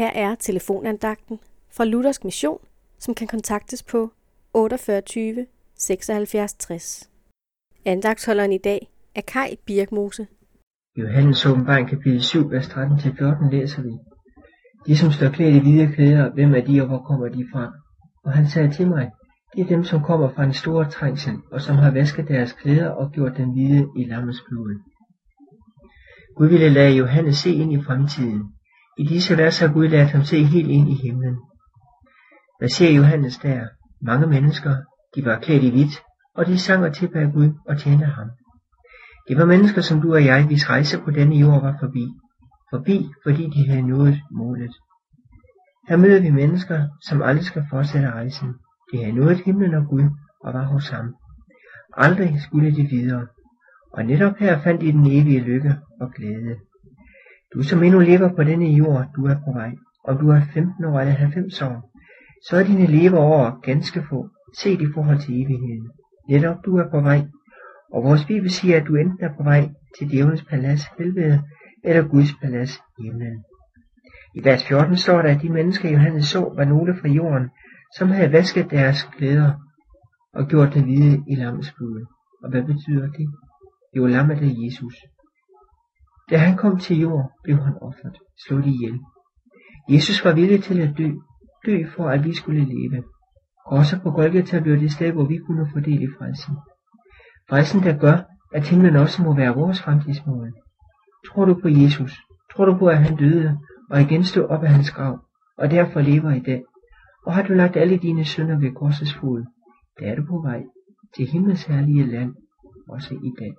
Her er telefonandagten fra Luthersk Mission, som kan kontaktes på 48 76 60. Andagtsholderen i dag er Kai Birkmose. I Johannes åbenbaring kapitel 7, vers 13-14 læser vi, De som står klædt i hvide klæder, hvem er de og hvor kommer de fra? Og han sagde til mig, det er dem, som kommer fra en stor trængsel, og som har vasket deres klæder og gjort dem hvide i lammets blod. Gud ville lade Johannes se ind i fremtiden. I disse vers har Gud ladet ham se helt ind i himlen. Hvad ser Johannes der? Mange mennesker, de var klædt i hvidt, og de sang og tilbad Gud og tjente ham. Det var mennesker som du og jeg, hvis rejse på denne jord var forbi. Forbi, fordi de havde nået målet. Her møder vi mennesker, som aldrig skal fortsætte rejsen. De havde nået himlen og Gud og var hos ham. Aldrig skulle de videre. Og netop her fandt de den evige lykke og glæde. Du som endnu lever på denne jord, du er på vej. Om du er 15 år eller 90 år, så er dine leveår ganske få, set i forhold til evigheden. Netop du er på vej, og vores bibel siger, at du enten er på vej til djævelens palads helvede, eller Guds palads himlen. I vers 14 står der, at de mennesker Johannes så, var nogle fra jorden, som havde vasket deres klæder og gjort det hvide i lammets blod. Og hvad betyder det? Jo, lammet er Jesus. Da han kom til jord, blev han offret, slået ihjel. Jesus var villig til at dø, dø for at vi skulle leve. Også på Golgata blev det sted, hvor vi kunne få del i frelsen. Frelsen, der gør, at himlen også må være vores fremtidsmål. Tror du på Jesus? Tror du på, at han døde og igen stod op af hans grav, og derfor lever i dag? Og har du lagt alle dine sønder ved korsets fod, der er du på vej til himlens herlige land, også i dag.